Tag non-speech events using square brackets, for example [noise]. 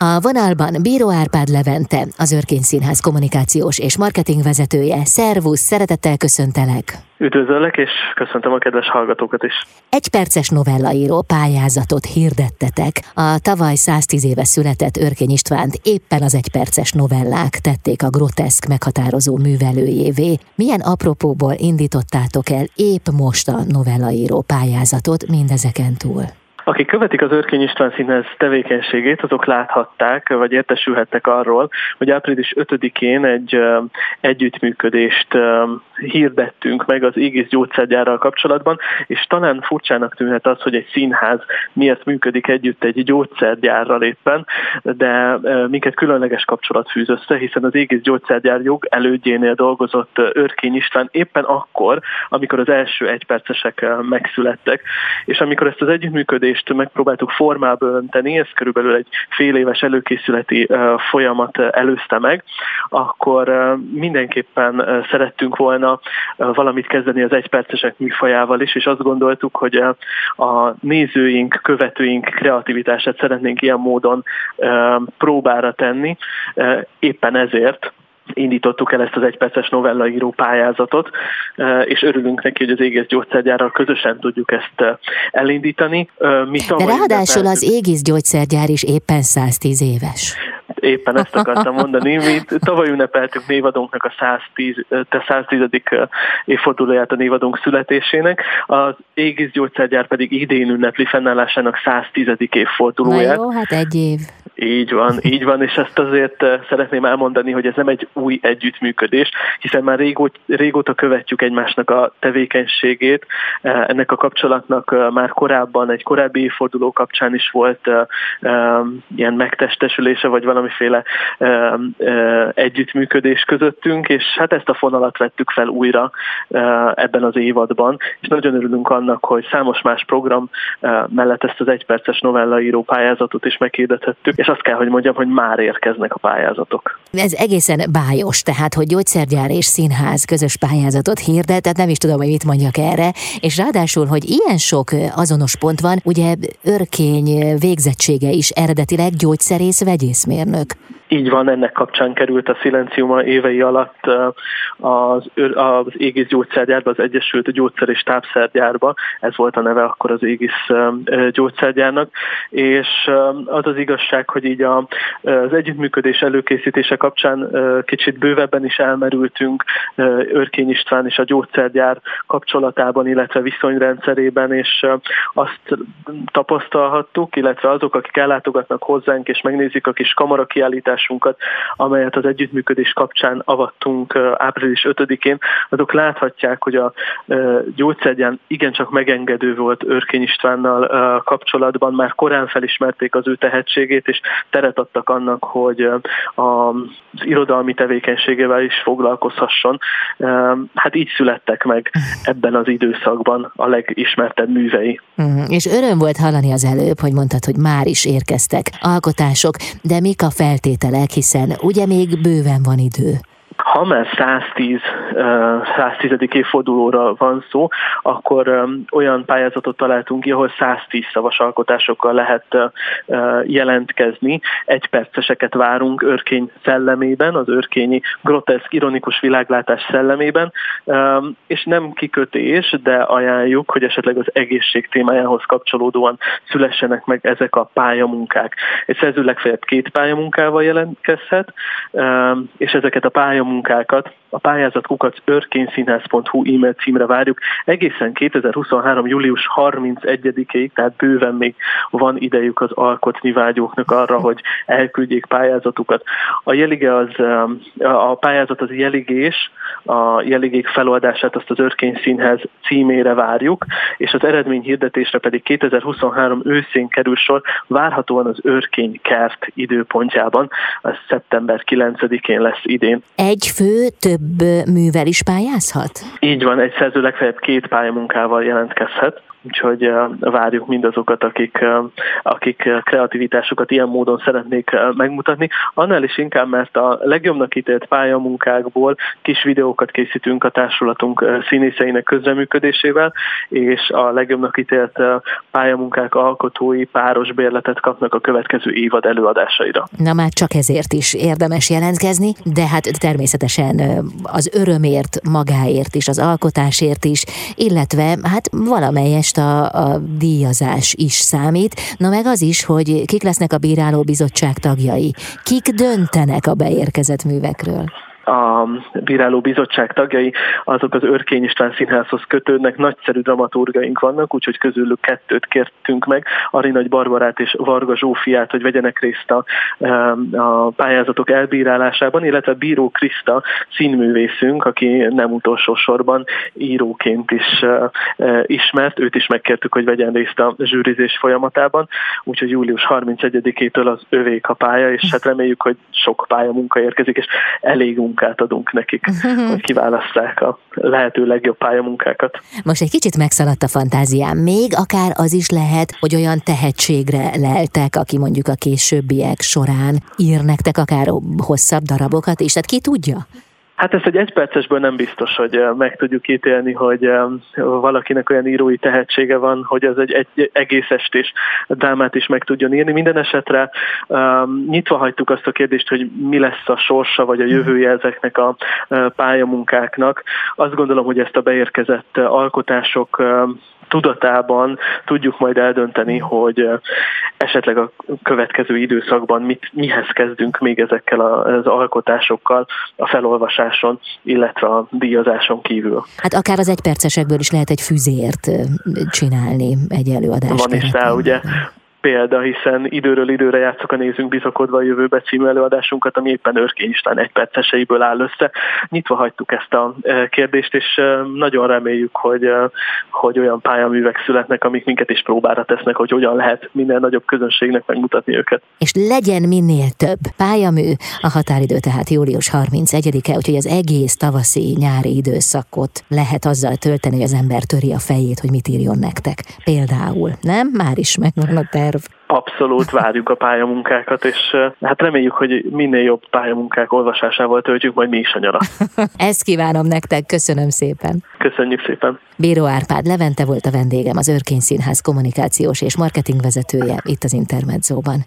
A vonalban Bíró Árpád Levente, az Örkény Színház kommunikációs és marketing vezetője. Szervusz, szeretettel köszöntelek! Üdvözöllek, és köszöntöm a kedves hallgatókat is. Egy perces novellaíró pályázatot hirdettetek. A tavaly 110 éve született Örkény Istvánt éppen az egyperces novellák tették a groteszk meghatározó művelőjévé. Milyen apropóból indítottátok el épp most a novellaíró pályázatot mindezeken túl? Akik követik az Örkény István Színház tevékenységét, azok láthatták, vagy értesülhettek arról, hogy április 5-én egy együttműködést hirdettünk meg az Égész gyógyszergyárral kapcsolatban, és talán furcsának tűnhet az, hogy egy színház miért működik együtt egy gyógyszergyárral éppen, de minket különleges kapcsolat fűz össze, hiszen az Égész gyógyszergyár jog elődjénél dolgozott Örkény István éppen akkor, amikor az első egypercesek megszülettek, és amikor ezt az együttműködést kérdést megpróbáltuk formába önteni, ez körülbelül egy fél éves előkészületi folyamat előzte meg, akkor mindenképpen szerettünk volna valamit kezdeni az egypercesek műfajával is, és azt gondoltuk, hogy a nézőink, követőink kreativitását szeretnénk ilyen módon próbára tenni. Éppen ezért indítottuk el ezt az egyperces novellaíró pályázatot, és örülünk neki, hogy az Égész gyógyszergyárral közösen tudjuk ezt elindítani. Mi De ráadásul az Égész gyógyszergyár is éppen 110 éves. Éppen ezt akartam mondani. Mi tavaly ünnepeltük névadónknak a 110, te 110. évfordulóját a névadónk születésének, az Égész gyógyszergyár pedig idén ünnepli fennállásának 110. évfordulóját. Na jó, hát egy év. Így van, így van, és ezt azért eh, szeretném elmondani, hogy ez nem egy új együttműködés, hiszen már régóta, régóta követjük egymásnak a tevékenységét. Eh, ennek a kapcsolatnak eh, már korábban, egy korábbi évforduló kapcsán is volt ilyen megtestesülése, vagy valamiféle együttműködés közöttünk, és hát ezt a fonalat vettük fel újra ebben az évadban, és nagyon örülünk annak, hogy számos más program mellett ezt az egyperces novellaíró pályázatot is meghirdethettük, és azt kell, hogy mondjam, hogy már érkeznek a pályázatok. Ez egészen bájos, tehát, hogy gyógyszergyár és színház közös pályázatot hirdet, tehát nem is tudom, hogy mit mondjak erre, és ráadásul, hogy ilyen sok azonos pont van, ugye örkény végzettsége is eredetileg gyógyszerész vegyészmérnök. Így van, ennek kapcsán került a Szilenciuma évei alatt az, az Égész gyógyszergyárba, az Egyesült Gyógyszer és Tápszergyárba, ez volt a neve akkor az Égész gyógyszergyárnak, és az az igazság, hogy így az együttműködés előkészítése kapcsán kicsit bővebben is elmerültünk Örkény István és a gyógyszergyár kapcsolatában, illetve viszonyrendszerében, és azt tapasztalhattuk, illetve azok, akik ellátogatnak hozzánk és megnézik a kis kamarakiállítást, kiállításunkat, amelyet az együttműködés kapcsán avattunk április 5-én, azok láthatják, hogy a gyógyszergyán igencsak megengedő volt Örkény Istvánnal kapcsolatban, már korán felismerték az ő tehetségét, és teret adtak annak, hogy az irodalmi tevékenységével is foglalkozhasson. Hát így születtek meg ebben az időszakban a legismertebb művei. Uh-huh. És öröm volt hallani az előbb, hogy mondtad, hogy már is érkeztek alkotások, de mik a feltételek, hiszen ugye még bőven van idő ha már 110, 110. évfordulóra van szó, akkor olyan pályázatot találtunk ki, ahol 110 szavas alkotásokkal lehet jelentkezni. Egy perceseket várunk örkény szellemében, az örkényi groteszk, ironikus világlátás szellemében, és nem kikötés, de ajánljuk, hogy esetleg az egészség témájához kapcsolódóan szülessenek meg ezek a pályamunkák. Egy szerző legfeljebb két pályamunkával jelentkezhet, és ezeket a pályamunkákat munkákat a pályázat kukac örkényszínház.hu e-mail címre várjuk. Egészen 2023. július 31-ig, tehát bőven még van idejük az alkotni vágyóknak arra, hogy elküldjék pályázatukat. A jelige az, um, a pályázat az jeligés, a jeligék feloldását azt az Örkény Színház címére várjuk, és az eredmény hirdetésre pedig 2023 őszén kerül sor, várhatóan az Örkény kert időpontjában, ez szeptember 9-én lesz idén. Egy fő több művel is pályázhat? Így van, egy szerző legfeljebb két pályamunkával jelentkezhet úgyhogy várjuk mindazokat, akik, akik kreativitásukat ilyen módon szeretnék megmutatni. Annál is inkább, mert a legjobbnak ítélt pályamunkákból kis videókat készítünk a társulatunk színészeinek közreműködésével, és a legjobbnak ítélt pályamunkák alkotói páros bérletet kapnak a következő évad előadásaira. Na már csak ezért is érdemes jelentkezni, de hát természetesen az örömért, magáért is, az alkotásért is, illetve hát valamelyest a, a díjazás is számít, na meg az is, hogy kik lesznek a bíráló bizottság tagjai, kik döntenek a beérkezett művekről a bíráló bizottság tagjai, azok az Örkény István Színházhoz kötődnek, nagyszerű dramaturgaink vannak, úgyhogy közülük kettőt kértünk meg, Arinagy Barbarát és Varga Zsófiát, hogy vegyenek részt a, a pályázatok elbírálásában, illetve Bíró Kriszta színművészünk, aki nem utolsó sorban íróként is ismert, őt is megkértük, hogy vegyen részt a zsűrizés folyamatában, úgyhogy július 31-től az övék a pálya, és hát reméljük, hogy sok pályamunka érkezik, és elég munkát adunk nekik, [laughs] hogy kiválaszták a lehető legjobb pályamunkákat. Most egy kicsit megszaladt a fantáziám. Még akár az is lehet, hogy olyan tehetségre leltek, aki mondjuk a későbbiek során ír nektek akár hosszabb darabokat is, tehát ki tudja? Hát ezt egy egypercesből nem biztos, hogy meg tudjuk ítélni, hogy valakinek olyan írói tehetsége van, hogy az egy, egy egész estés drámát is meg tudjon írni. Minden esetre um, nyitva hagytuk azt a kérdést, hogy mi lesz a sorsa vagy a jövője ezeknek a pályamunkáknak. Azt gondolom, hogy ezt a beérkezett alkotások tudatában tudjuk majd eldönteni, hogy esetleg a következő időszakban mit, mihez kezdünk még ezekkel az alkotásokkal a felolvasáson, illetve a díjazáson kívül. Hát akár az egypercesekből is lehet egy füzért csinálni egy előadást. Van is rá, ugye példa, hiszen időről időre játszok a Nézünk bizakodva a jövőbe című előadásunkat, ami éppen Örkény István egy perceseiből áll össze. Nyitva hagytuk ezt a e, kérdést, és e, nagyon reméljük, hogy, e, hogy olyan pályaművek születnek, amik minket is próbára tesznek, hogy hogyan lehet minden nagyobb közönségnek megmutatni őket. És legyen minél több pályamű, a határidő tehát július 31-e, úgyhogy az egész tavaszi nyári időszakot lehet azzal tölteni, hogy az ember töri a fejét, hogy mit írjon nektek. Például, nem? Már is megvan a terv. Abszolút várjuk a pályamunkákat, és hát reméljük, hogy minél jobb pályamunkák olvasásával töltjük majd mi is a nyarat. [laughs] Ezt kívánom nektek, köszönöm szépen. Köszönjük szépen. Bíró Árpád Levente volt a vendégem, az Örkény Színház kommunikációs és marketingvezetője itt az Intermedzóban.